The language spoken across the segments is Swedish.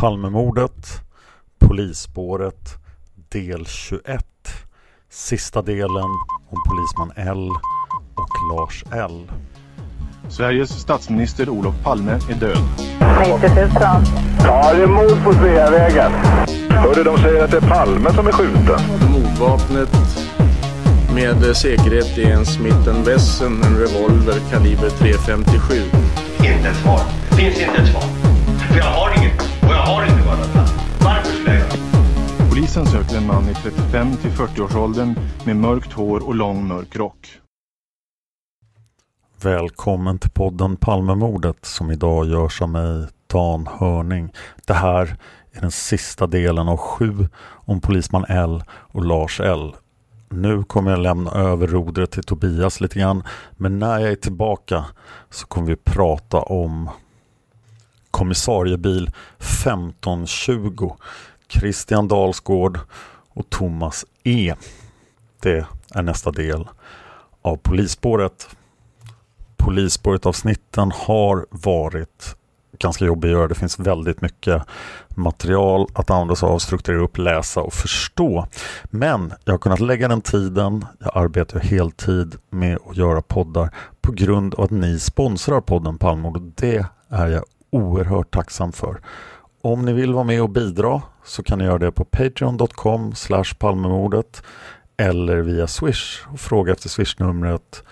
Palmemordet, Polisspåret, del 21. Sista delen om polisman L och Lars L. Sveriges statsminister Olof Palme är död. 90 000. Ja, det är mord på Sveavägen. Hörde de säger att det är Palme som är skjuten. Mordvapnet med säkerhet är en Smith Wesson, en revolver kaliber .357. Inte ett svar. Det finns inte ett svar. För jag har inget. Och jag har inte varit Varför skulle jag göra Polisen söker en man i 35 till 40-årsåldern med mörkt hår och lång mörk rock. Välkommen till podden Palmemordet som idag görs av mig, Dan Hörning. Det här är den sista delen av sju om polisman L och Lars L. Nu kommer jag lämna över rodret till Tobias lite grann, men när jag är tillbaka så kommer vi prata om kommissariebil 1520 Christian Dalsgård och Thomas E. Det är nästa del av polisspåret. Polisspåret-avsnitten har varit ganska jobbiga att göra. Det finns väldigt mycket material att använda sig av, strukturera upp, läsa och förstå. Men jag har kunnat lägga den tiden. Jag arbetar heltid med att göra poddar på grund av att ni sponsrar podden Palmord och det är jag oerhört tacksam för. Om ni vill vara med och bidra så kan ni göra det på patreon.com palmemordet eller via Swish och fråga efter swishnumret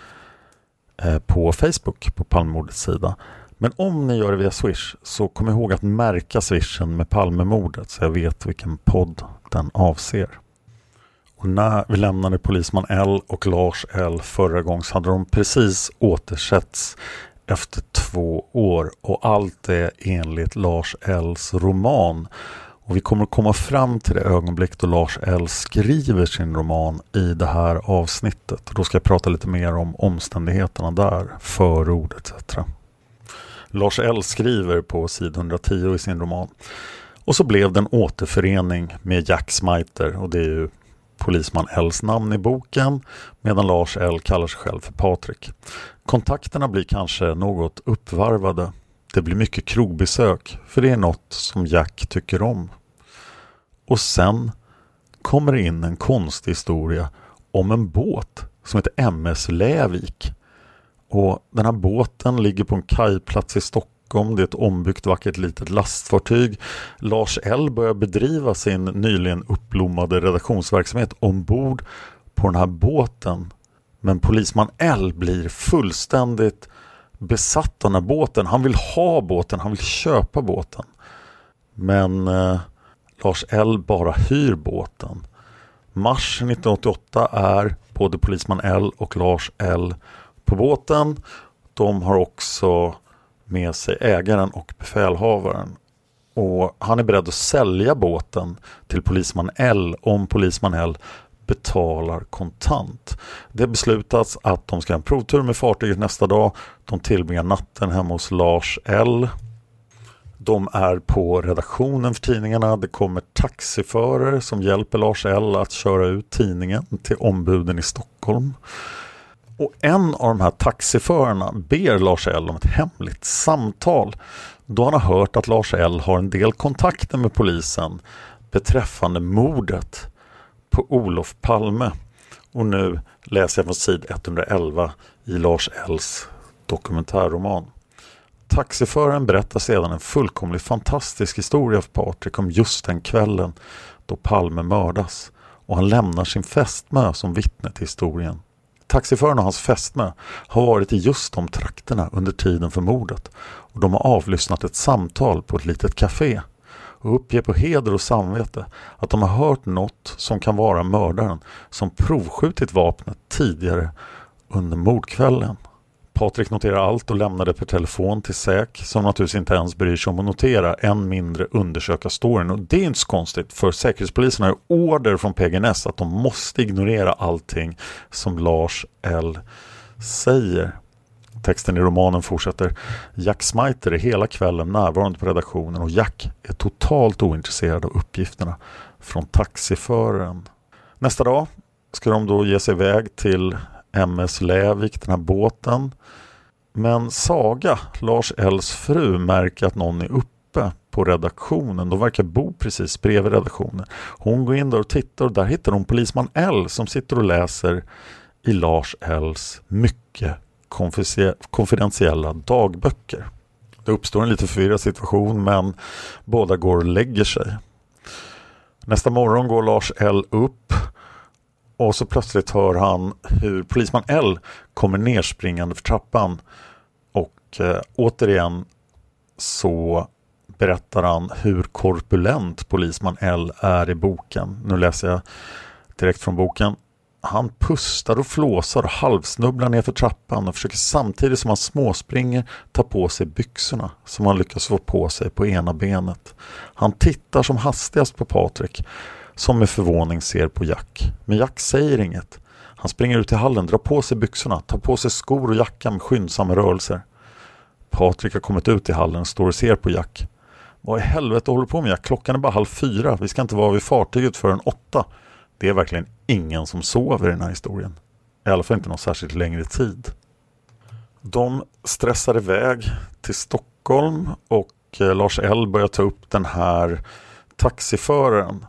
eh, på Facebook på Palmemordets sida. Men om ni gör det via Swish så kom ihåg att märka swishen med Palmemordet så jag vet vilken podd den avser. Och när vi lämnade Polisman L och Lars L förra gången så hade de precis återsetts efter två år och allt är enligt Lars Ells roman. Och vi kommer komma fram till det ögonblick då Lars L skriver sin roman i det här avsnittet. Då ska jag prata lite mer om omständigheterna där, förord etc. Lars L skriver på sid 110 i sin roman. Och så blev det en återförening med Jack Smiter och det är ju polisman Ls namn i boken medan Lars L kallar sig själv för Patrik. Kontakterna blir kanske något uppvarvade. Det blir mycket krogbesök för det är något som Jack tycker om. Och sen kommer det in en konstig historia om en båt som heter MS Lävik. Och den här båten ligger på en kajplats i Stockholm. Det är ett ombyggt vackert litet lastfartyg. Lars L börjar bedriva sin nyligen uppblommade redaktionsverksamhet ombord på den här båten. Men polisman L blir fullständigt besatt av den här båten. Han vill ha båten, han vill köpa båten. Men eh, Lars L bara hyr båten. Mars 1988 är både polisman L och Lars L på båten. De har också med sig ägaren och befälhavaren. Och han är beredd att sälja båten till polisman L om polisman L betalar kontant. Det beslutas att de ska ha en provtur med fartyget nästa dag. De tillbringar natten hemma hos Lars L. De är på redaktionen för tidningarna. Det kommer taxiförare som hjälper Lars L att köra ut tidningen till ombuden i Stockholm. Och en av de här taxiförarna ber Lars L om ett hemligt samtal då han har hört att Lars L har en del kontakter med polisen beträffande mordet på Olof Palme. Och nu läser jag från sid 111 i Lars Ells dokumentärroman. Taxiföraren berättar sedan en fullkomligt fantastisk historia för Patrik om just den kvällen då Palme mördas och han lämnar sin fästmö som vittne till historien. Taxiföraren och hans fästmö har varit i just de trakterna under tiden för mordet och de har avlyssnat ett samtal på ett litet café och uppger på heder och samvete att de har hört något som kan vara mördaren som provskjutit vapnet tidigare under mordkvällen. Patrik noterar allt och lämnar det per telefon till SÄK som naturligtvis inte ens bryr sig om att notera, än mindre undersöka storyn. Och det är inte så konstigt för Säkerhetspolisen har order från PGNS att de måste ignorera allting som Lars L säger. Texten i romanen fortsätter. Jack Smiter är hela kvällen närvarande på redaktionen och Jack är totalt ointresserad av uppgifterna från taxiföraren. Nästa dag ska de då ge sig iväg till MS Lävik, den här båten. Men Saga, Lars Ls fru, märker att någon är uppe på redaktionen. De verkar bo precis bredvid redaktionen. Hon går in där och tittar och där hittar hon polisman L som sitter och läser i Lars Ls mycket konfidentiella dagböcker. Det uppstår en lite förvirrad situation men båda går och lägger sig. Nästa morgon går Lars L upp och så plötsligt hör han hur polisman L kommer nerspringande för trappan. Och eh, återigen så berättar han hur korpulent polisman L är i boken. Nu läser jag direkt från boken. Han pustar och flåsar och halvsnubblar nerför trappan och försöker samtidigt som han småspringer ta på sig byxorna som han lyckas få på sig på ena benet. Han tittar som hastigast på Patrik som med förvåning ser på Jack. Men Jack säger inget. Han springer ut i hallen, drar på sig byxorna, tar på sig skor och jacka med skyndsamma rörelser. Patrik har kommit ut i hallen och står och ser på Jack. Vad i helvete håller du på med Jack? Klockan är bara halv fyra. Vi ska inte vara vid fartyget förrän åtta. Det är verkligen ingen som sover i den här historien. I alla fall inte någon särskilt längre tid. De stressar iväg till Stockholm och eh, Lars L börjar ta upp den här taxiföraren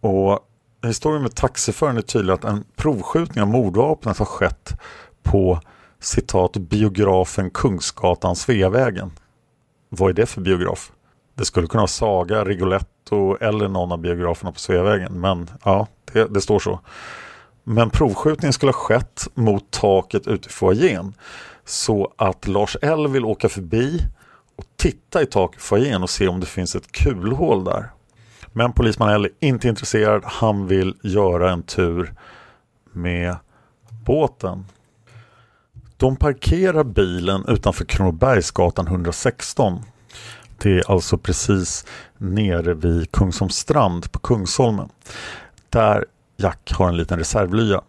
och historien med taxiföraren är tydlig att en provskjutning av mordvapnet har skett på citat biografen Kungsgatan Sveavägen. Vad är det för biograf? Det skulle kunna vara Saga, Rigoletto eller någon av biograferna på Sveavägen. Men ja, det, det står så. Men provskjutningen skulle ha skett mot taket ute i foajén. Så att Lars L vill åka förbi och titta i taket i foajén och se om det finns ett kulhål där. Men polisman L är inte intresserad. Han vill göra en tur med båten. De parkerar bilen utanför Kronobergsgatan 116. Det är alltså precis nere vid Kungsholmstrand på Kungsholmen. Där Jack har en liten reservlya.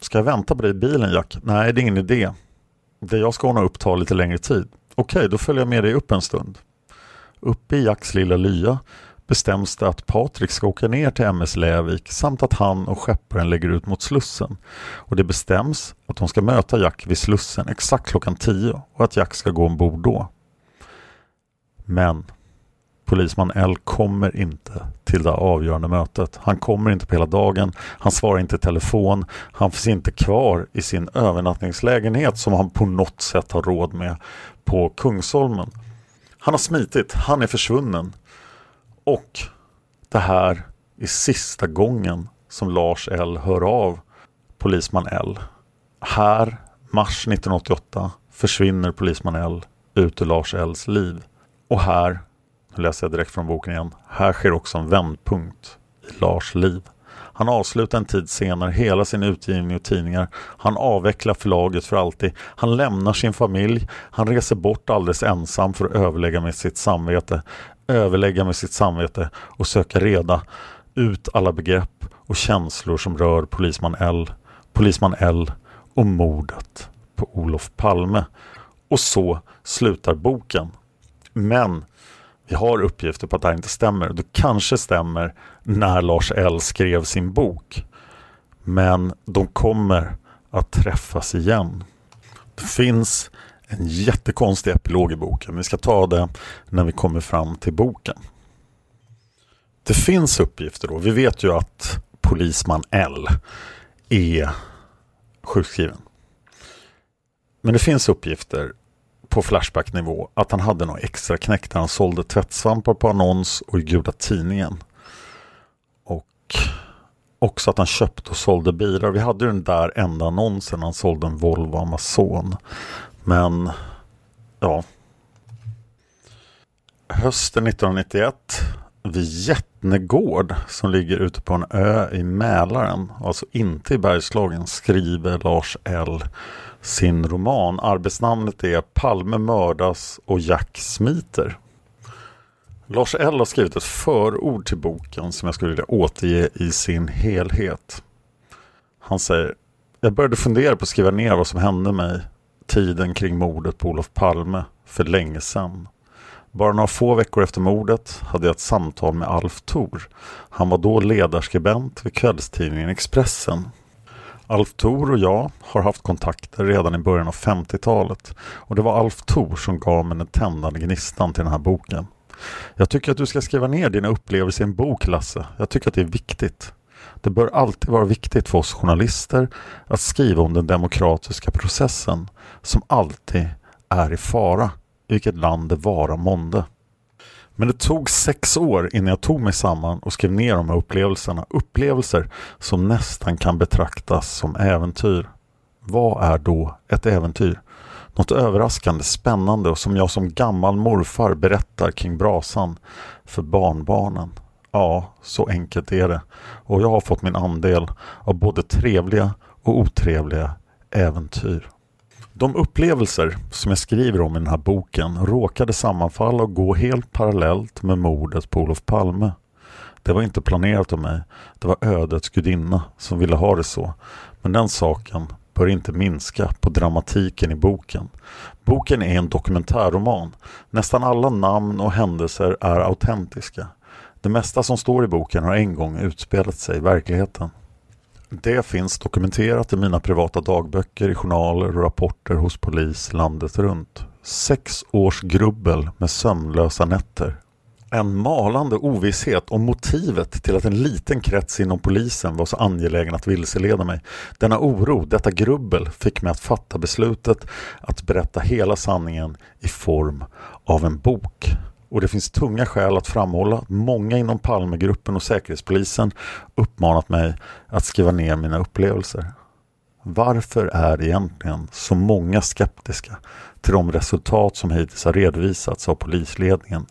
Ska jag vänta på dig i bilen Jack? Nej, det är ingen idé. Det jag ska ordna upp tar lite längre tid. Okej, då följer jag med dig upp en stund. Uppe i Jacks lilla lya bestäms det att Patrik ska åka ner till MS Lävik samt att han och skepparen lägger ut mot Slussen. Och det bestäms att de ska möta Jack vid Slussen exakt klockan 10 och att Jack ska gå ombord då. Men polisman L kommer inte till det avgörande mötet. Han kommer inte på hela dagen. Han svarar inte i telefon. Han finns inte kvar i sin övernattningslägenhet som han på något sätt har råd med på Kungsholmen. Han har smitit. Han är försvunnen. Och det här är sista gången som Lars L hör av polisman L. Här, mars 1988, försvinner polisman L ut ur Lars Ls liv. Och här, nu läser jag direkt från boken igen, här sker också en vändpunkt i Lars liv. Han avslutar en tid senare hela sin utgivning och tidningar. Han avvecklar förlaget för alltid. Han lämnar sin familj. Han reser bort alldeles ensam för att överlägga med sitt samvete överlägga med sitt samvete och söka reda ut alla begrepp och känslor som rör polisman L, polisman L och mordet på Olof Palme. Och så slutar boken. Men vi har uppgifter på att det här inte stämmer. Det kanske stämmer när Lars L skrev sin bok. Men de kommer att träffas igen. Det finns en jättekonstig epilog i boken. Vi ska ta det när vi kommer fram till boken. Det finns uppgifter då. Vi vet ju att polisman L är sjukskriven. Men det finns uppgifter på Flashback-nivå att han hade någon extra knäck där han sålde tvättsvampar på annons och i Gula Tidningen. Och också att han köpte och sålde bilar. Vi hade ju den där enda annonsen han sålde en Volvo Amazon. Men ja. Hösten 1991 vid Jättnegård som ligger ute på en ö i Mälaren, alltså inte i Bergslagen, skriver Lars L sin roman. Arbetsnamnet är Palme mördas och Jack smiter. Lars L har skrivit ett förord till boken som jag skulle vilja återge i sin helhet. Han säger Jag började fundera på att skriva ner vad som hände mig tiden kring mordet på Olof Palme för länge sedan. Bara några få veckor efter mordet hade jag ett samtal med Alf Thor. Han var då ledarskribent vid kvällstidningen Expressen. Alf Thor och jag har haft kontakter redan i början av 50-talet och det var Alf Thor som gav mig den tändande gnistan till den här boken. Jag tycker att du ska skriva ner dina upplevelser i en bok, Lasse. Jag tycker att det är viktigt. Det bör alltid vara viktigt för oss journalister att skriva om den demokratiska processen som alltid är i fara, i vilket land det vara månde. Men det tog sex år innan jag tog mig samman och skrev ner de här upplevelserna. Upplevelser som nästan kan betraktas som äventyr. Vad är då ett äventyr? Något överraskande, spännande och som jag som gammal morfar berättar kring brasan för barnbarnen. Ja, så enkelt är det. Och jag har fått min andel av både trevliga och otrevliga äventyr. De upplevelser som jag skriver om i den här boken råkade sammanfalla och gå helt parallellt med mordet på Olof Palme. Det var inte planerat av mig. Det var ödets gudinna som ville ha det så. Men den saken bör inte minska på dramatiken i boken. Boken är en dokumentärroman. Nästan alla namn och händelser är autentiska. Det mesta som står i boken har en gång utspelat sig i verkligheten. Det finns dokumenterat i mina privata dagböcker, i journaler och rapporter hos polis landet runt. Sex års grubbel med sömnlösa nätter. En malande ovisshet om motivet till att en liten krets inom polisen var så angelägen att vilseleda mig. Denna oro, detta grubbel, fick mig att fatta beslutet att berätta hela sanningen i form av en bok. Och det finns tunga skäl att framhålla att många inom Palmegruppen och Säkerhetspolisen uppmanat mig att skriva ner mina upplevelser. Varför är egentligen så många skeptiska till de resultat som hittills har redovisats av polisledningen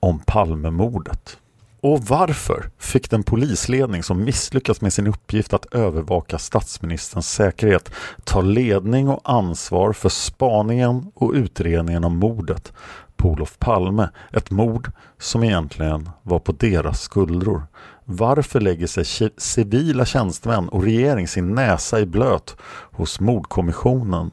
om Palmemordet? Och varför fick den polisledning som misslyckats med sin uppgift att övervaka statsministerns säkerhet ta ledning och ansvar för spaningen och utredningen om mordet på Olof Palme. Ett mord som egentligen var på deras skuldror. Varför lägger sig civila tjänstemän och regering sin näsa i blöt hos mordkommissionen?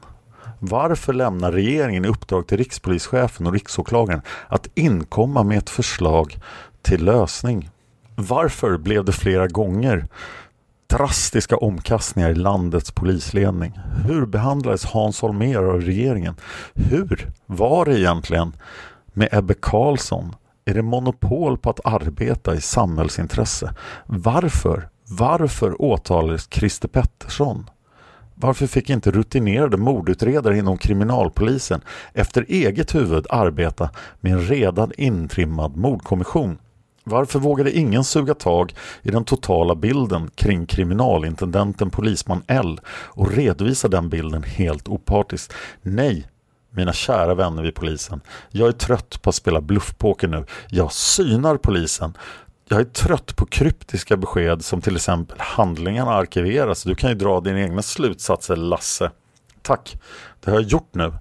Varför lämnar regeringen i uppdrag till rikspolischefen och riksåklagaren att inkomma med ett förslag till lösning? Varför blev det flera gånger drastiska omkastningar i landets polisledning. Hur behandlades Hans Holmér av regeringen? Hur var det egentligen med Ebbe Carlsson? Är det monopol på att arbeta i samhällsintresse? Varför? Varför åtalades Christer Pettersson? Varför fick inte rutinerade mordutredare inom kriminalpolisen efter eget huvud arbeta med en redan intrimmad mordkommission? Varför vågade ingen suga tag i den totala bilden kring kriminalintendenten polisman L och redovisa den bilden helt opartiskt? Nej, mina kära vänner vid polisen. Jag är trött på att spela bluffpoker nu. Jag synar polisen. Jag är trött på kryptiska besked som till exempel handlingarna arkiveras. Du kan ju dra dina egna slutsatser Lasse. Tack, det har jag gjort nu.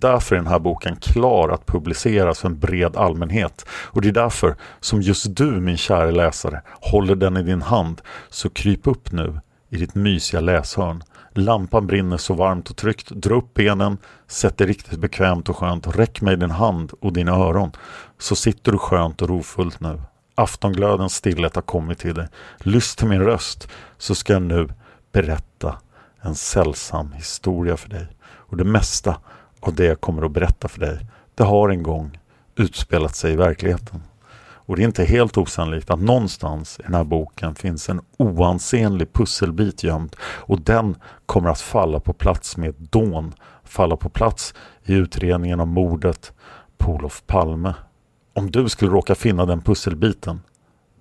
Därför är den här boken klar att publiceras för en bred allmänhet. Och det är därför som just du min kära läsare håller den i din hand. Så kryp upp nu i ditt mysiga läshörn. Lampan brinner så varmt och tryggt. Dra upp benen, sätt dig riktigt bekvämt och skönt räck mig din hand och dina öron. Så sitter du skönt och rofullt nu. Aftonglödens stillhet har kommit till dig. Lyssna till min röst så ska jag nu berätta en sällsam historia för dig. Och det mesta av det jag kommer att berätta för dig, det har en gång utspelat sig i verkligheten. Och det är inte helt osannolikt att någonstans i den här boken finns en oansenlig pusselbit gömd och den kommer att falla på plats med dån, falla på plats i utredningen om mordet på Olof Palme. Om du skulle råka finna den pusselbiten,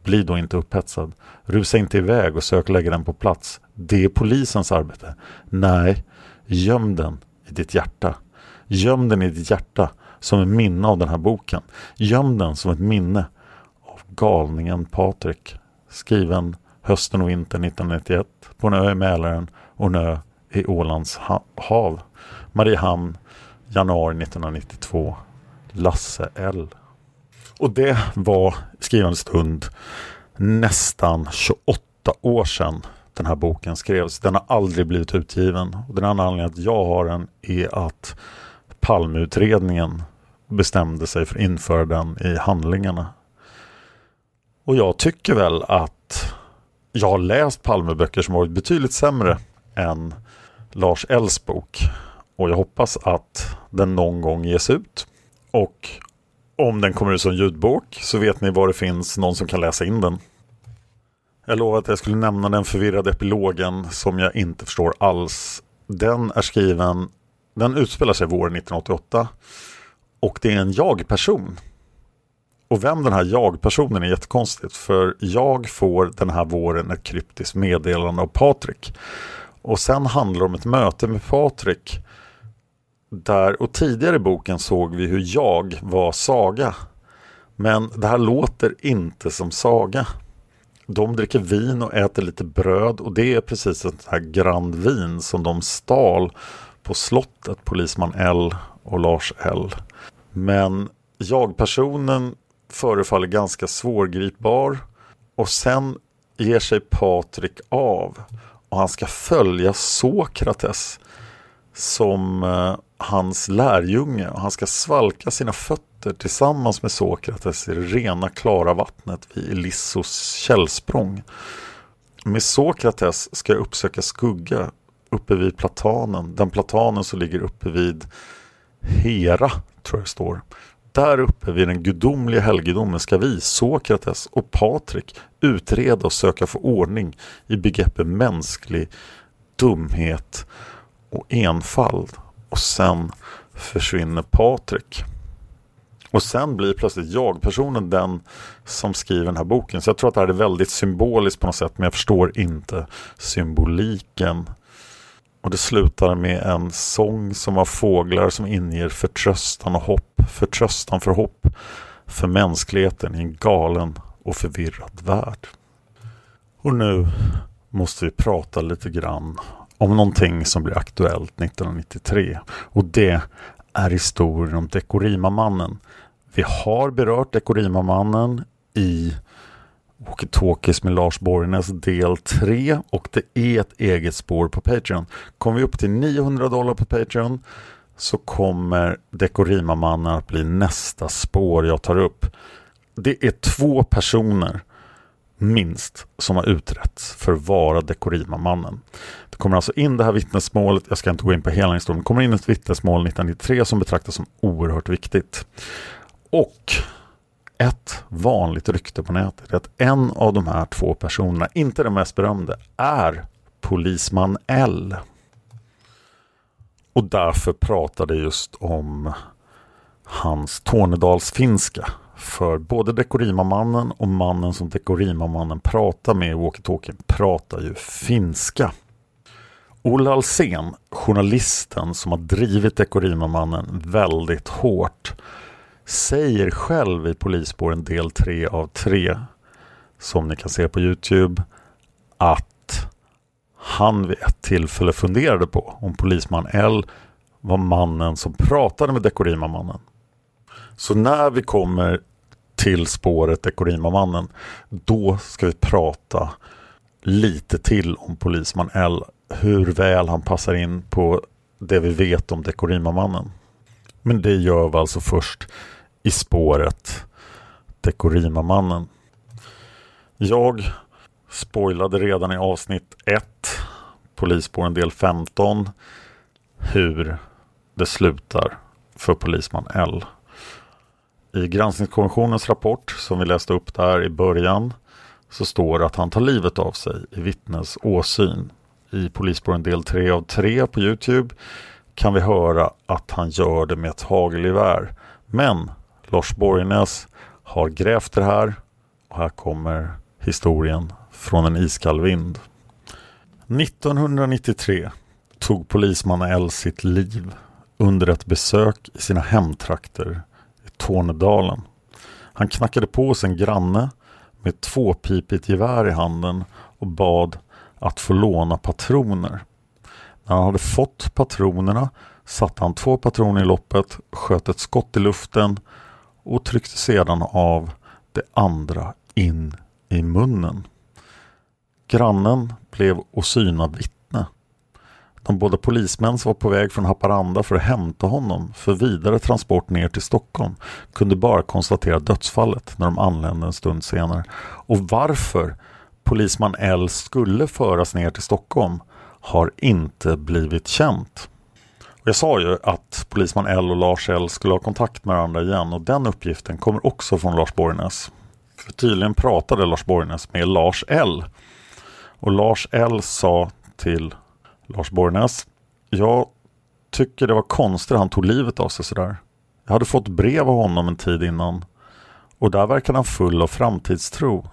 bli då inte upphetsad. Rusa inte iväg och sök lägga den på plats. Det är polisens arbete. Nej, göm den i ditt hjärta. Göm den i ditt hjärta som ett minne av den här boken. Göm den som ett minne av galningen Patrik. Skriven hösten och vintern 1991 på en ö i Mälaren och en ö i Ålands hav. Mariehamn, januari 1992. Lasse L. Och det var skrivande stund nästan 28 år sedan den här boken skrevs. Den har aldrig blivit utgiven. Och den andra anledningen att jag har den är att Palmeutredningen bestämde sig för att införa den i handlingarna. Och jag tycker väl att jag har läst Palmeböcker som varit betydligt sämre än Lars Ells bok. Och jag hoppas att den någon gång ges ut. Och om den kommer ut som ljudbok så vet ni var det finns någon som kan läsa in den. Jag lovade att jag skulle nämna den förvirrade epilogen som jag inte förstår alls. Den är skriven, den utspelar sig våren 1988 och det är en jag-person. Och vem den här jag-personen är jättekonstigt för jag får den här våren ett kryptiskt meddelande av Patrik. Och sen handlar det om ett möte med Patrik där, och tidigare i boken såg vi hur jag var Saga. Men det här låter inte som Saga. De dricker vin och äter lite bröd och det är precis ett sånt här Grand Vin som de stal på slottet, polisman L och Lars L. Men jag-personen förefaller ganska svårgripbar och sen ger sig Patrik av och han ska följa Sokrates som eh, hans lärjunge och han ska svalka sina fötter tillsammans med Sokrates i det rena klara vattnet vid Elissos källsprång. Med Sokrates ska jag uppsöka skugga uppe vid platanen, den platanen som ligger uppe vid Hera, tror jag det står. Där uppe vid den gudomliga helgedomen ska vi, Sokrates och Patrik, utreda och söka få ordning i begreppet mänsklig dumhet och enfald. Och sen försvinner Patrik. Och sen blir plötsligt jag-personen den som skriver den här boken. Så jag tror att det här är väldigt symboliskt på något sätt men jag förstår inte symboliken. Och det slutar med en sång som har fåglar som inger förtröstan och hopp. Förtröstan för hopp för mänskligheten i en galen och förvirrad värld. Och nu måste vi prata lite grann om någonting som blir aktuellt 1993 och det är historien om Dekorima-mannen. Vi har berört Dekorima-mannen i Walkie-Talkies med Lars Borgnäs del 3 och det är ett eget spår på Patreon. Kommer vi upp till 900 dollar på Patreon så kommer Dekorima-mannen att bli nästa spår jag tar upp. Det är två personer minst som har utretts för att vara Dekorima-mannen. Det kommer alltså in det här vittnesmålet, jag ska inte gå in på hela historien, det kommer in ett vittnesmål 1993 som betraktas som oerhört viktigt. Och ett vanligt rykte på nätet är att en av de här två personerna, inte den mest berömde, är polisman L. Och därför pratade just om hans Tornedalsfinska för både Dekorima-mannen och mannen som Dekorima-mannen pratar med i Walkie-talkien pratar ju finska. Olle Alsen, journalisten som har drivit Dekorima-mannen väldigt hårt, säger själv i Polisspåren del 3 av 3, som ni kan se på Youtube, att han vid ett tillfälle funderade på om polisman L var mannen som pratade med Dekorima-mannen. Så när vi kommer till spåret Dekorima-mannen, då ska vi prata lite till om polisman L. hur väl han passar in på det vi vet om Dekorima-mannen. Men det gör vi alltså först i spåret Dekorima-mannen. Jag spoilade redan i avsnitt 1, Polisspåren del 15, hur det slutar för polisman L. I granskningskommissionens rapport som vi läste upp där i början så står det att han tar livet av sig i vittnes åsyn. I Polisspåren del 3 av 3 på Youtube kan vi höra att han gör det med ett hagelgevär. Men Lars Borgnäs har grävt det här och här kommer historien från en iskall vind. 1993 tog polisman L sitt liv under ett besök i sina hemtrakter i Tornedalen. Han knackade på hos en granne med ett tvåpipigt gevär i handen och bad att få låna patroner. När han hade fått patronerna satte han två patroner i loppet, sköt ett skott i luften och tryckte sedan av det andra in i munnen. Grannen blev åsyna vittne. De båda polismän som var på väg från Haparanda för att hämta honom för vidare transport ner till Stockholm kunde bara konstatera dödsfallet när de anlände en stund senare. Och varför polisman L skulle föras ner till Stockholm har inte blivit känt. Jag sa ju att polisman L och Lars L skulle ha kontakt med varandra igen och den uppgiften kommer också från Lars Borgnäs. För tydligen pratade Lars Borgnäs med Lars L. Och Lars L sa till Lars Borgnäs Jag tycker det var konstigt att han tog livet av sig sådär. Jag hade fått brev av honom en tid innan och där verkade han full av framtidstro.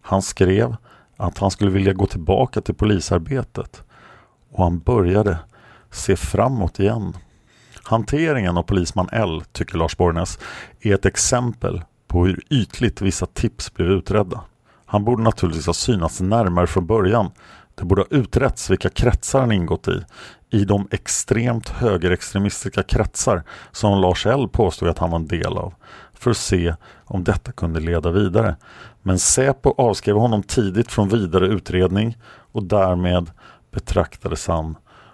Han skrev att han skulle vilja gå tillbaka till polisarbetet och han började se framåt igen. Hanteringen av polisman L, tycker Lars Borgnäs, är ett exempel på hur ytligt vissa tips blev utredda. Han borde naturligtvis ha synats närmare från början. Det borde ha utretts vilka kretsar han ingått i. I de extremt högerextremistiska kretsar som Lars L påstod att han var en del av. För att se om detta kunde leda vidare. Men Säpo avskrev honom tidigt från vidare utredning och därmed betraktades han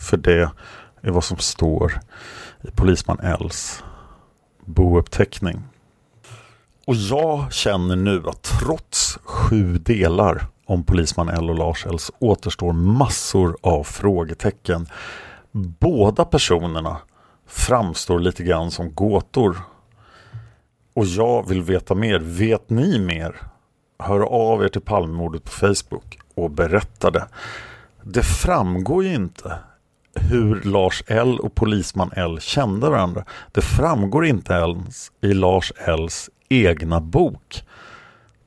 För det är vad som står i polisman Els bouppteckning. Och jag känner nu att trots sju delar om polisman L och Lars Els återstår massor av frågetecken. Båda personerna framstår lite grann som gåtor. Och jag vill veta mer. Vet ni mer? Hör av er till Palmemordet på Facebook och berätta det. Det framgår ju inte hur Lars L och polisman L kände varandra. Det framgår inte ens i Lars Ls egna bok.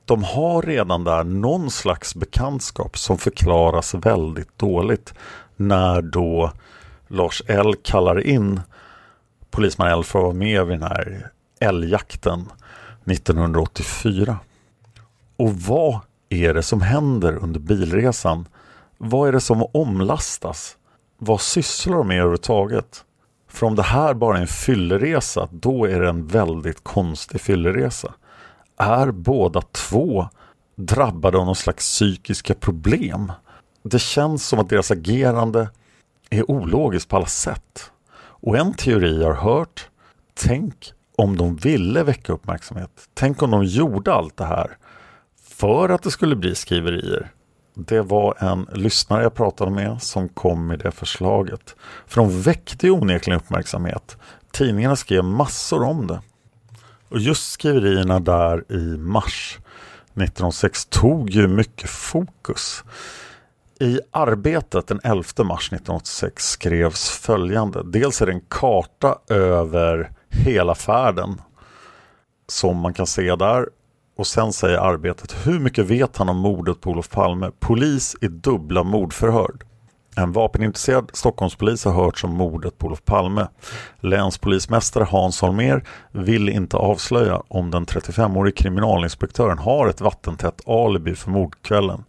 De har redan där någon slags bekantskap som förklaras väldigt dåligt när då Lars L kallar in polisman L för att vara med vid den här älgjakten 1984. Och vad är det som händer under bilresan? Vad är det som omlastas? Vad sysslar de med överhuvudtaget? För om det här bara är en fylleresa, då är det en väldigt konstig fylleresa. Är båda två drabbade av någon slags psykiska problem? Det känns som att deras agerande är ologiskt på alla sätt. Och en teori jag har hört, tänk om de ville väcka uppmärksamhet. Tänk om de gjorde allt det här för att det skulle bli skriverier. Det var en lyssnare jag pratade med som kom med det förslaget. För de väckte ju onekligen uppmärksamhet. Tidningarna skrev massor om det. Och just skriverierna där i mars 1906 tog ju mycket fokus. I Arbetet den 11 mars 1986 skrevs följande. Dels är det en karta över hela färden som man kan se där. Och sen säger Arbetet, hur mycket vet han om mordet på Olof Palme? Polis i dubbla mordförhör. En vapenintresserad Stockholmspolis har hört om mordet på Olof Palme. Länspolismästare Hans Holmér vill inte avslöja om den 35-årige kriminalinspektören har ett vattentätt alibi för mordkvällen.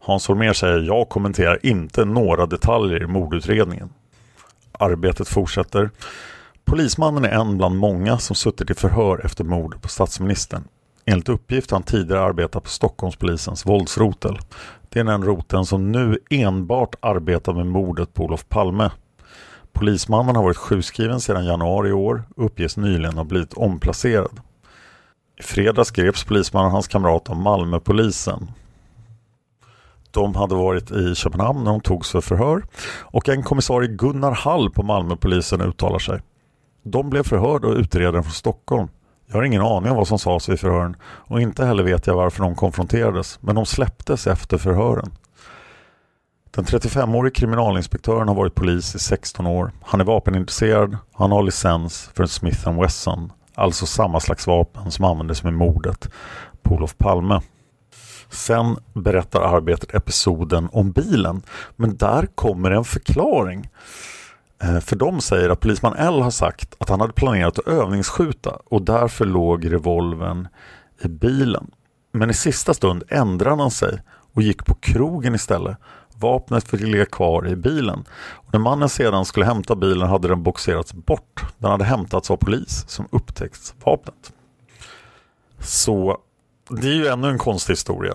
Hans Holmér säger jag kommenterar inte några detaljer i mordutredningen. Arbetet fortsätter. Polismannen är en bland många som suttit i förhör efter mordet på statsministern. Enligt uppgift har han tidigare arbetat på Stockholmspolisens våldsrotel. Det är den roten som nu enbart arbetar med mordet på Olof Palme. Polismannen har varit sjukskriven sedan januari i år och uppges nyligen ha blivit omplacerad. I fredags greps polismannen och hans kamrat av Malmöpolisen. De hade varit i Köpenhamn när de togs för förhör och en kommissarie Gunnar Hall på Malmöpolisen uttalar sig. De blev förhörda och utredaren från Stockholm. Jag har ingen aning om vad som sades vid förhören och inte heller vet jag varför de konfronterades, men de släpptes efter förhören. Den 35-årige kriminalinspektören har varit polis i 16 år. Han är vapenintresserad och han har licens för en Smith Wesson, alltså samma slags vapen som användes med mordet på Olof Palme. Sen berättar arbetet episoden om bilen, men där kommer en förklaring. Eh, för de säger att polisman L har sagt att han hade planerat att övningsskjuta och därför låg revolven i bilen. Men i sista stund ändrade han sig och gick på krogen istället. Vapnet fick ligga kvar i bilen. Och när mannen sedan skulle hämta bilen hade den boxerats bort. Den hade hämtats av polis som upptäckt vapnet. Så det är ju ännu en konstig historia.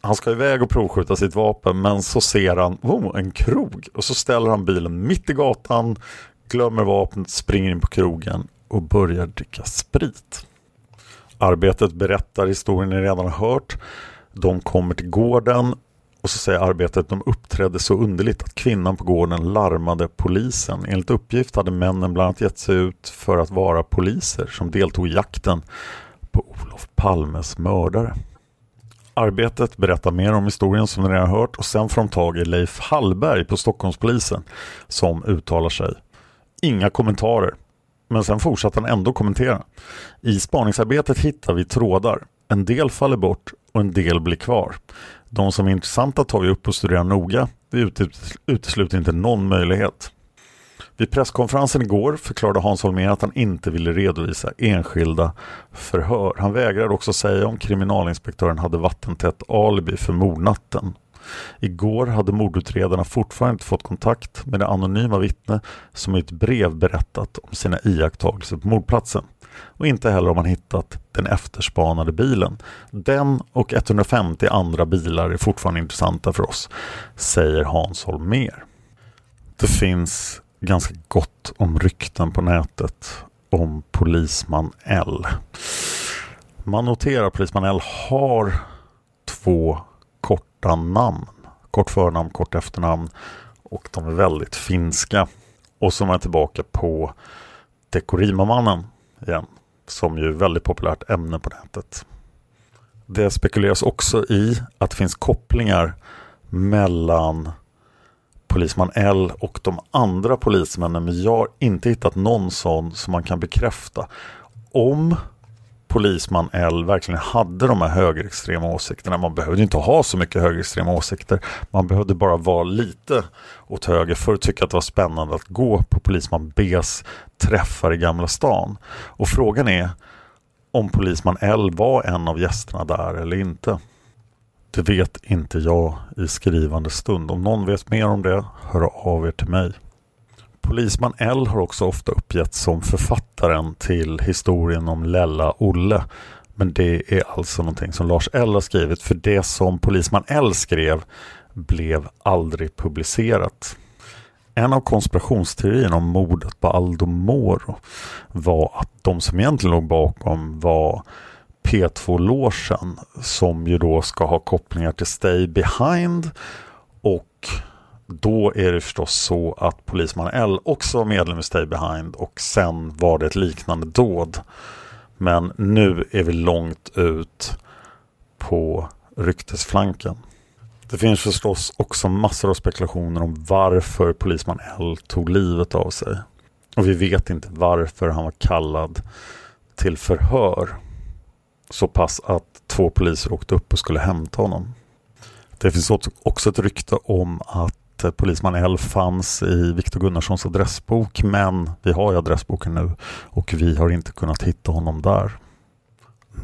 Han ska iväg och provskjuta sitt vapen men så ser han oh, en krog och så ställer han bilen mitt i gatan, glömmer vapnet, springer in på krogen och börjar dricka sprit. Arbetet berättar historien ni redan har hört. De kommer till gården och så säger arbetet att de uppträdde så underligt att kvinnan på gården larmade polisen. Enligt uppgift hade männen bland annat gett sig ut för att vara poliser som deltog i jakten på Olof Palmes mördare. Arbetet berättar mer om historien som ni redan hört och sen får de tag i Leif Hallberg på Stockholmspolisen som uttalar sig. Inga kommentarer. Men sen fortsätter han ändå kommentera. I spaningsarbetet hittar vi trådar. En del faller bort och en del blir kvar. De som är intressanta tar vi upp och studerar noga. Vi utesluter inte någon möjlighet. Vid presskonferensen igår förklarade Hans Holmér att han inte ville redovisa enskilda förhör. Han vägrade också säga om kriminalinspektören hade vattentätt alibi för mordnatten. Igår hade mordutredarna fortfarande inte fått kontakt med det anonyma vittne som i ett brev berättat om sina iakttagelser på mordplatsen. Och inte heller har man hittat den efterspanade bilen. Den och 150 andra bilar är fortfarande intressanta för oss, säger Hans Holmér. Det finns ganska gott om rykten på nätet om polisman L. Man noterar att polisman L har två korta namn. Kort förnamn, kort efternamn och de är väldigt finska. Och så är man tillbaka på Dekorima-mannen igen, som ju är väldigt populärt ämne på nätet. Det spekuleras också i att det finns kopplingar mellan polisman L och de andra polismännen men jag har inte hittat någon sån som man kan bekräfta. Om polisman L verkligen hade de här högerextrema åsikterna. Man behövde inte ha så mycket högerextrema åsikter. Man behövde bara vara lite åt höger för att tycka att det var spännande att gå på polisman Bs träffar i Gamla stan. Och frågan är om polisman L var en av gästerna där eller inte. Det vet inte jag i skrivande stund. Om någon vet mer om det, hör av er till mig. Polisman L har också ofta uppgetts som författaren till historien om Lella Olle. Men det är alltså någonting som Lars L har skrivit för det som Polisman L skrev blev aldrig publicerat. En av konspirationsteorierna om mordet på Aldo Moro var att de som egentligen låg bakom var P2-låsen som ju då ska ha kopplingar till Stay Behind och då är det förstås så att polisman L också var medlem i Stay Behind och sen var det ett liknande dåd. Men nu är vi långt ut på ryktesflanken. Det finns förstås också massor av spekulationer om varför polisman L tog livet av sig. Och vi vet inte varför han var kallad till förhör. Så pass att två poliser åkte upp och skulle hämta honom. Det finns också ett rykte om att eh, polisman L fanns i Viktor Gunnarssons adressbok men vi har ju adressboken nu och vi har inte kunnat hitta honom där.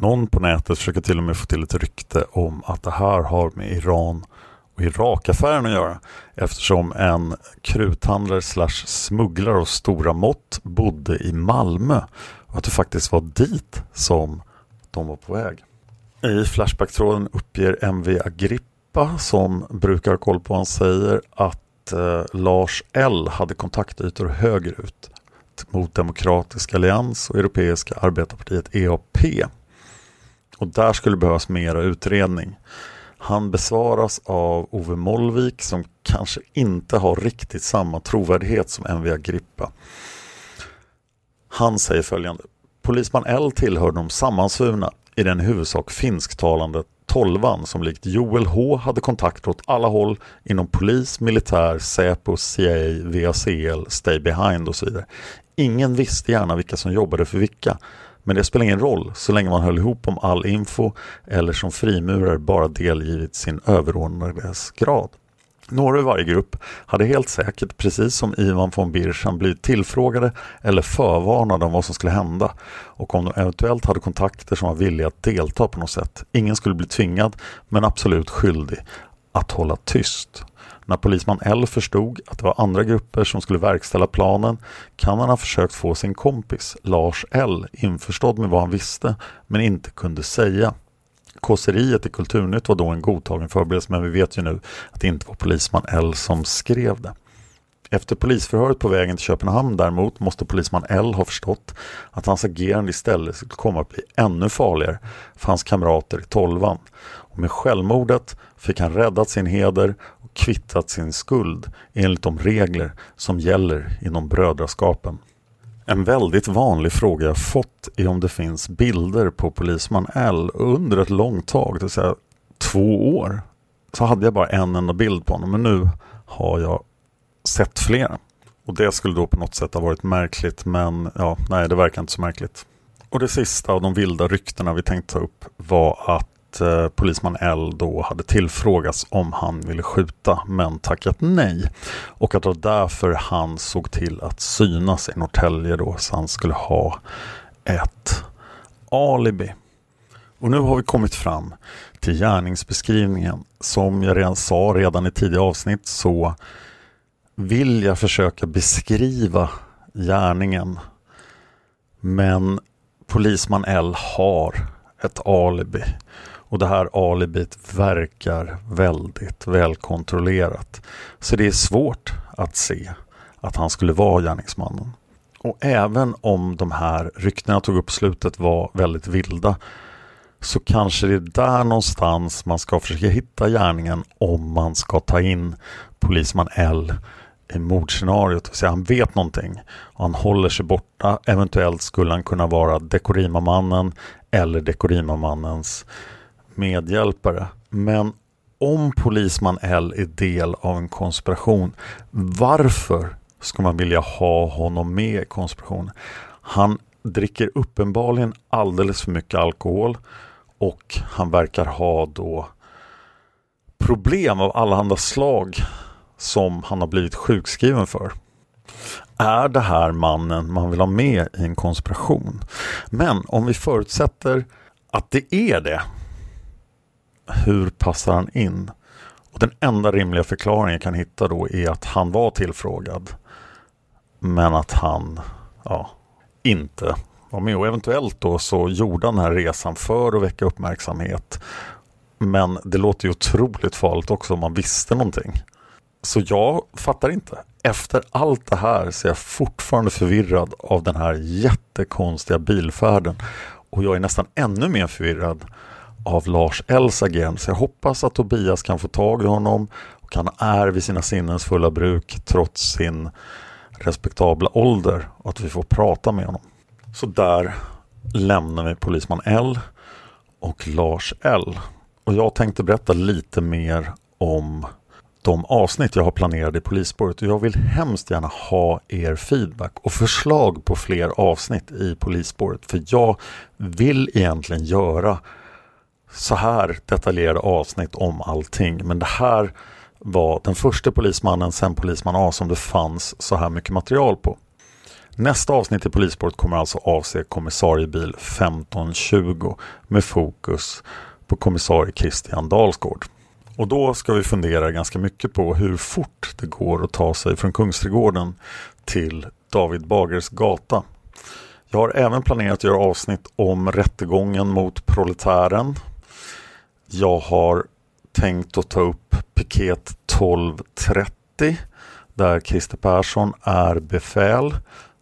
Någon på nätet försöker till och med få till ett rykte om att det här har med Iran och Irakaffären att göra eftersom en kruthandlare slash smugglare av stora mått bodde i Malmö och att det faktiskt var dit som de var på väg. I Flashback-tråden uppger MV Agrippa som brukar ha koll på vad han säger att eh, Lars L hade kontaktytor högerut mot Demokratisk Allians och Europeiska Arbetarpartiet EAP. Och där skulle behövas mera utredning. Han besvaras av Ove Mollvik som kanske inte har riktigt samma trovärdighet som MV Agrippa. Han säger följande. Polisman L tillhör de sammansvurna i den i huvudsak finsktalande tolvan som likt Joel H hade kontakter åt alla håll inom polis, militär, Säpo, CIA, VACL, Stay Behind och så vidare. Ingen visste gärna vilka som jobbade för vilka. Men det spelar ingen roll så länge man höll ihop om all info eller som frimurare bara delgivit sin överordnades grad. Några i varje grupp hade helt säkert, precis som Ivan von Birchan, blivit tillfrågade eller förvarnade om vad som skulle hända och om de eventuellt hade kontakter som var villiga att delta på något sätt. Ingen skulle bli tvingad, men absolut skyldig, att hålla tyst. När polisman L förstod att det var andra grupper som skulle verkställa planen kan han ha försökt få sin kompis Lars L införstådd med vad han visste men inte kunde säga. Kåseriet i Kulturnytt var då en godtagen förberedelse men vi vet ju nu att det inte var polisman L som skrev det. Efter polisförhöret på vägen till Köpenhamn däremot måste polisman L ha förstått att hans agerande istället skulle komma att bli ännu farligare för hans kamrater i tolvan. Och med självmordet fick han räddat sin heder och kvittat sin skuld enligt de regler som gäller inom brödraskapen. En väldigt vanlig fråga jag fått är om det finns bilder på polisman L under ett långt tag, det vill säga två år. Så hade jag bara en enda bild på honom men nu har jag sett flera. Och det skulle då på något sätt ha varit märkligt men ja, nej det verkar inte så märkligt. Och det sista av de vilda ryktena vi tänkte ta upp var att eh, polisman L då hade tillfrågats om han ville skjuta men tackat nej. Och att det var därför han såg till att synas i Norrtälje då så han skulle ha ett alibi. Och nu har vi kommit fram till gärningsbeskrivningen. Som jag redan sa redan i tidigare avsnitt så vill jag försöka beskriva gärningen. Men polisman L har ett alibi. Och det här alibit verkar väldigt välkontrollerat. Så det är svårt att se att han skulle vara gärningsmannen. Och även om de här ryktena jag tog upp slutet var väldigt vilda så kanske det är där någonstans man ska försöka hitta gärningen om man ska ta in polisman L i mordscenariot. Så han vet någonting och han håller sig borta. Eventuellt skulle han kunna vara Dekorima-mannen eller Dekorima-mannens medhjälpare. Men om polisman L är del av en konspiration, varför ska man vilja ha honom med i konspirationen? Han dricker uppenbarligen alldeles för mycket alkohol och han verkar ha då problem av allehanda slag som han har blivit sjukskriven för. Är det här mannen man vill ha med i en konspiration? Men om vi förutsätter att det är det, hur passar han in? Och Den enda rimliga förklaringen jag kan hitta då är att han var tillfrågad men att han ja, inte var med. Och eventuellt då så gjorde han den här resan för att väcka uppmärksamhet. Men det låter ju otroligt farligt också om man visste någonting. Så jag fattar inte. Efter allt det här så är jag fortfarande förvirrad av den här jättekonstiga bilfärden. Och jag är nästan ännu mer förvirrad av Lars Els agerande. Så jag hoppas att Tobias kan få tag i honom och han är vid sina sinnens fulla bruk trots sin respektabla ålder och att vi får prata med honom. Så där lämnar vi polisman L och Lars L. Och jag tänkte berätta lite mer om de avsnitt jag har planerade i polisspåret och jag vill hemskt gärna ha er feedback och förslag på fler avsnitt i polisspåret för jag vill egentligen göra så här detaljerade avsnitt om allting men det här var den första polismannen sen polisman A som det fanns så här mycket material på. Nästa avsnitt i Polisspåret kommer alltså avse kommissariebil 1520 med fokus på kommissarie Christian Dalsgård. Och då ska vi fundera ganska mycket på hur fort det går att ta sig från Kungsträdgården till David Bagers gata. Jag har även planerat att göra avsnitt om rättegången mot proletären. Jag har tänkt att ta upp piket 1230 där Christer Persson är befäl.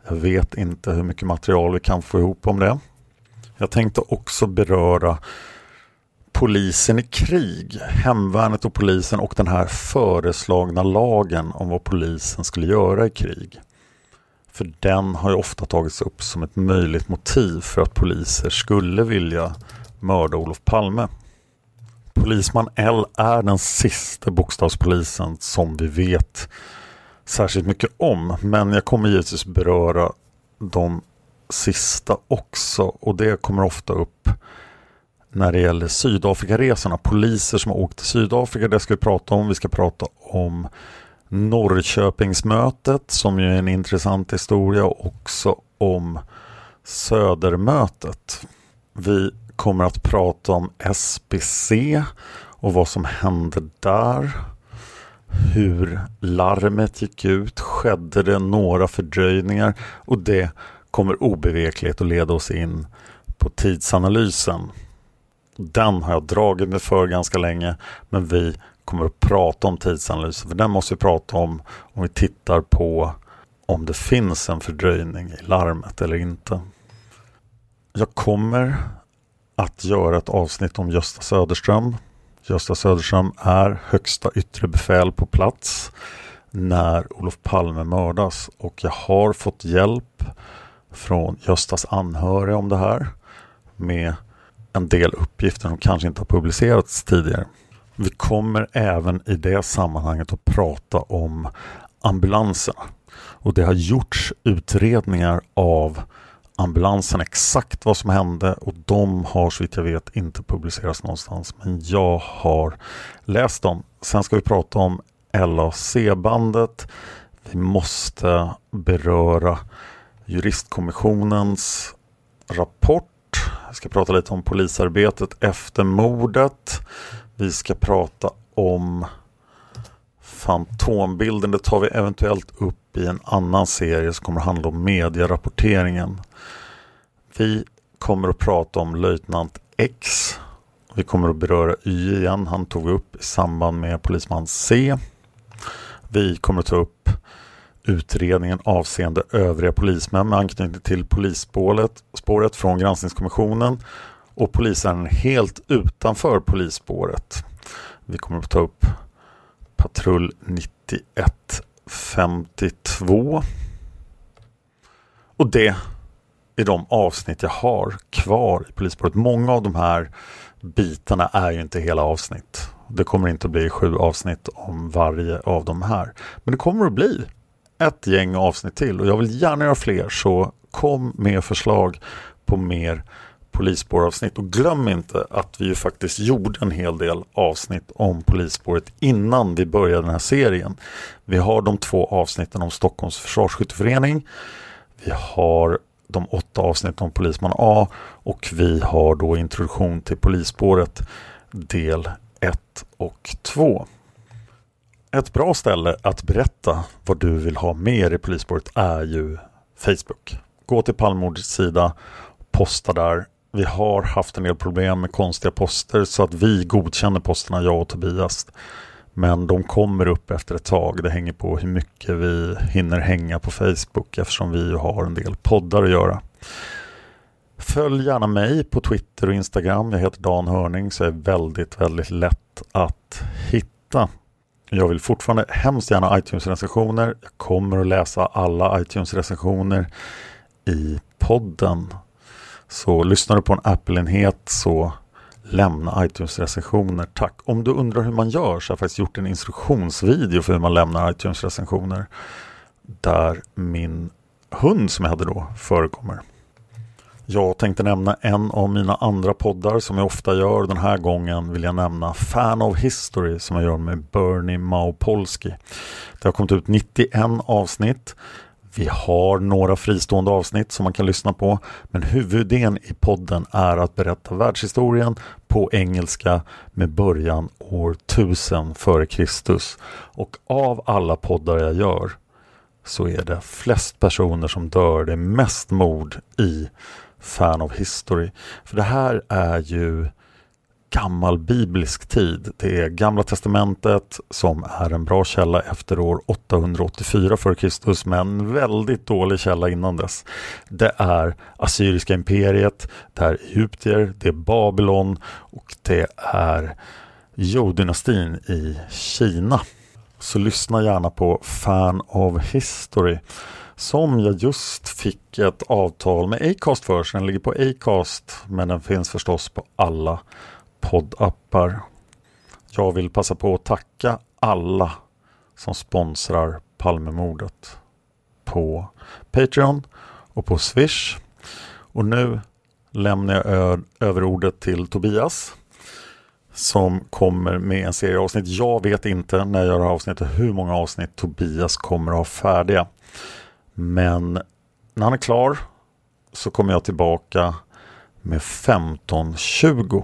Jag vet inte hur mycket material vi kan få ihop om det. Jag tänkte också beröra polisen i krig, hemvärnet och polisen och den här föreslagna lagen om vad polisen skulle göra i krig. För den har ju ofta tagits upp som ett möjligt motiv för att poliser skulle vilja mörda Olof Palme. Polisman L är den sista bokstavspolisen som vi vet särskilt mycket om. Men jag kommer givetvis beröra de sista också och det kommer ofta upp när det gäller Sydafrikaresorna. Poliser som har åkt till Sydafrika, det ska vi prata om. Vi ska prata om Norrköpingsmötet som ju är en intressant historia och också om Södermötet. Vi kommer att prata om SBC och vad som hände där. Hur larmet gick ut. Skedde det några fördröjningar? Och det kommer obevekligt att leda oss in på tidsanalysen. Den har jag dragit mig för ganska länge men vi kommer att prata om tidsanalysen för den måste vi prata om om vi tittar på om det finns en fördröjning i larmet eller inte. Jag kommer att göra ett avsnitt om Gösta Söderström. Gösta Söderström är högsta yttre befäl på plats när Olof Palme mördas och jag har fått hjälp från Göstas anhöriga om det här med en del uppgifter som kanske inte har publicerats tidigare. Vi kommer även i det sammanhanget att prata om ambulanserna och det har gjorts utredningar av ambulansen exakt vad som hände och de har så vitt jag vet inte publicerats någonstans men jag har läst dem. Sen ska vi prata om LAC-bandet. Vi måste beröra juristkommissionens rapport. Vi ska prata lite om polisarbetet efter mordet. Vi ska prata om Fantombilden. Det tar vi eventuellt upp i en annan serie som kommer att handla om medierapporteringen. Vi kommer att prata om löjtnant X. Vi kommer att beröra Y igen. Han tog upp i samband med polisman C. Vi kommer att ta upp utredningen avseende övriga polismän med anknytning till polisspåret från granskningskommissionen. och polisen helt utanför polisspåret. Vi kommer att ta upp patrull 91 52. Och det är de avsnitt jag har kvar i polisspåret. Många av de här bitarna är ju inte hela avsnitt. Det kommer inte att bli sju avsnitt om varje av de här. Men det kommer att bli ett gäng avsnitt till och jag vill gärna göra fler så kom med förslag på mer polisspåravsnitt. Och glöm inte att vi ju faktiskt gjorde en hel del avsnitt om polisspåret innan vi började den här serien. Vi har de två avsnitten om Stockholms försvarsskytteförening. Vi har de åtta avsnitten om Polisman A och vi har då introduktion till polisspåret del 1 och 2. Ett bra ställe att berätta vad du vill ha mer i polisspåret är ju Facebook. Gå till Palmemordets sida, posta där. Vi har haft en del problem med konstiga poster så att vi godkänner posterna, jag och Tobias. Men de kommer upp efter ett tag. Det hänger på hur mycket vi hinner hänga på Facebook eftersom vi har en del poddar att göra. Följ gärna mig på Twitter och Instagram. Jag heter Dan Hörning så är väldigt, väldigt lätt att hitta. Jag vill fortfarande hemskt gärna iTunes-recensioner. Jag kommer att läsa alla iTunes-recensioner i podden. Så lyssnar du på en Apple-enhet så lämna iTunes-recensioner. Tack! Om du undrar hur man gör så har jag faktiskt gjort en instruktionsvideo för hur man lämnar iTunes-recensioner. Där min hund som jag hade då förekommer. Jag tänkte nämna en av mina andra poddar som jag ofta gör. Den här gången vill jag nämna Fan of History som jag gör med Bernie Maupolski. Det har kommit ut 91 avsnitt. Vi har några fristående avsnitt som man kan lyssna på men huvudidén i podden är att berätta världshistorien på engelska med början år 1000 före Kristus. Och av alla poddar jag gör så är det flest personer som dör, det är mest mord i Fan of History. För det här är ju gammal biblisk tid. Det är Gamla Testamentet som är en bra källa efter år 884 f.Kr. men väldigt dålig källa innan dess. Det är Assyriska imperiet, det är Egyptier, det är Babylon och det är Zhou-dynastin i Kina. Så lyssna gärna på Fan of History som jag just fick ett avtal med Acast för. Så den ligger på Acast men den finns förstås på alla poddappar. Jag vill passa på att tacka alla som sponsrar Palmemordet på Patreon och på Swish. Och nu lämnar jag över ordet till Tobias som kommer med en serie avsnitt. Jag vet inte när jag gör avsnitt och hur många avsnitt Tobias kommer att ha färdiga. Men när han är klar så kommer jag tillbaka med 1520.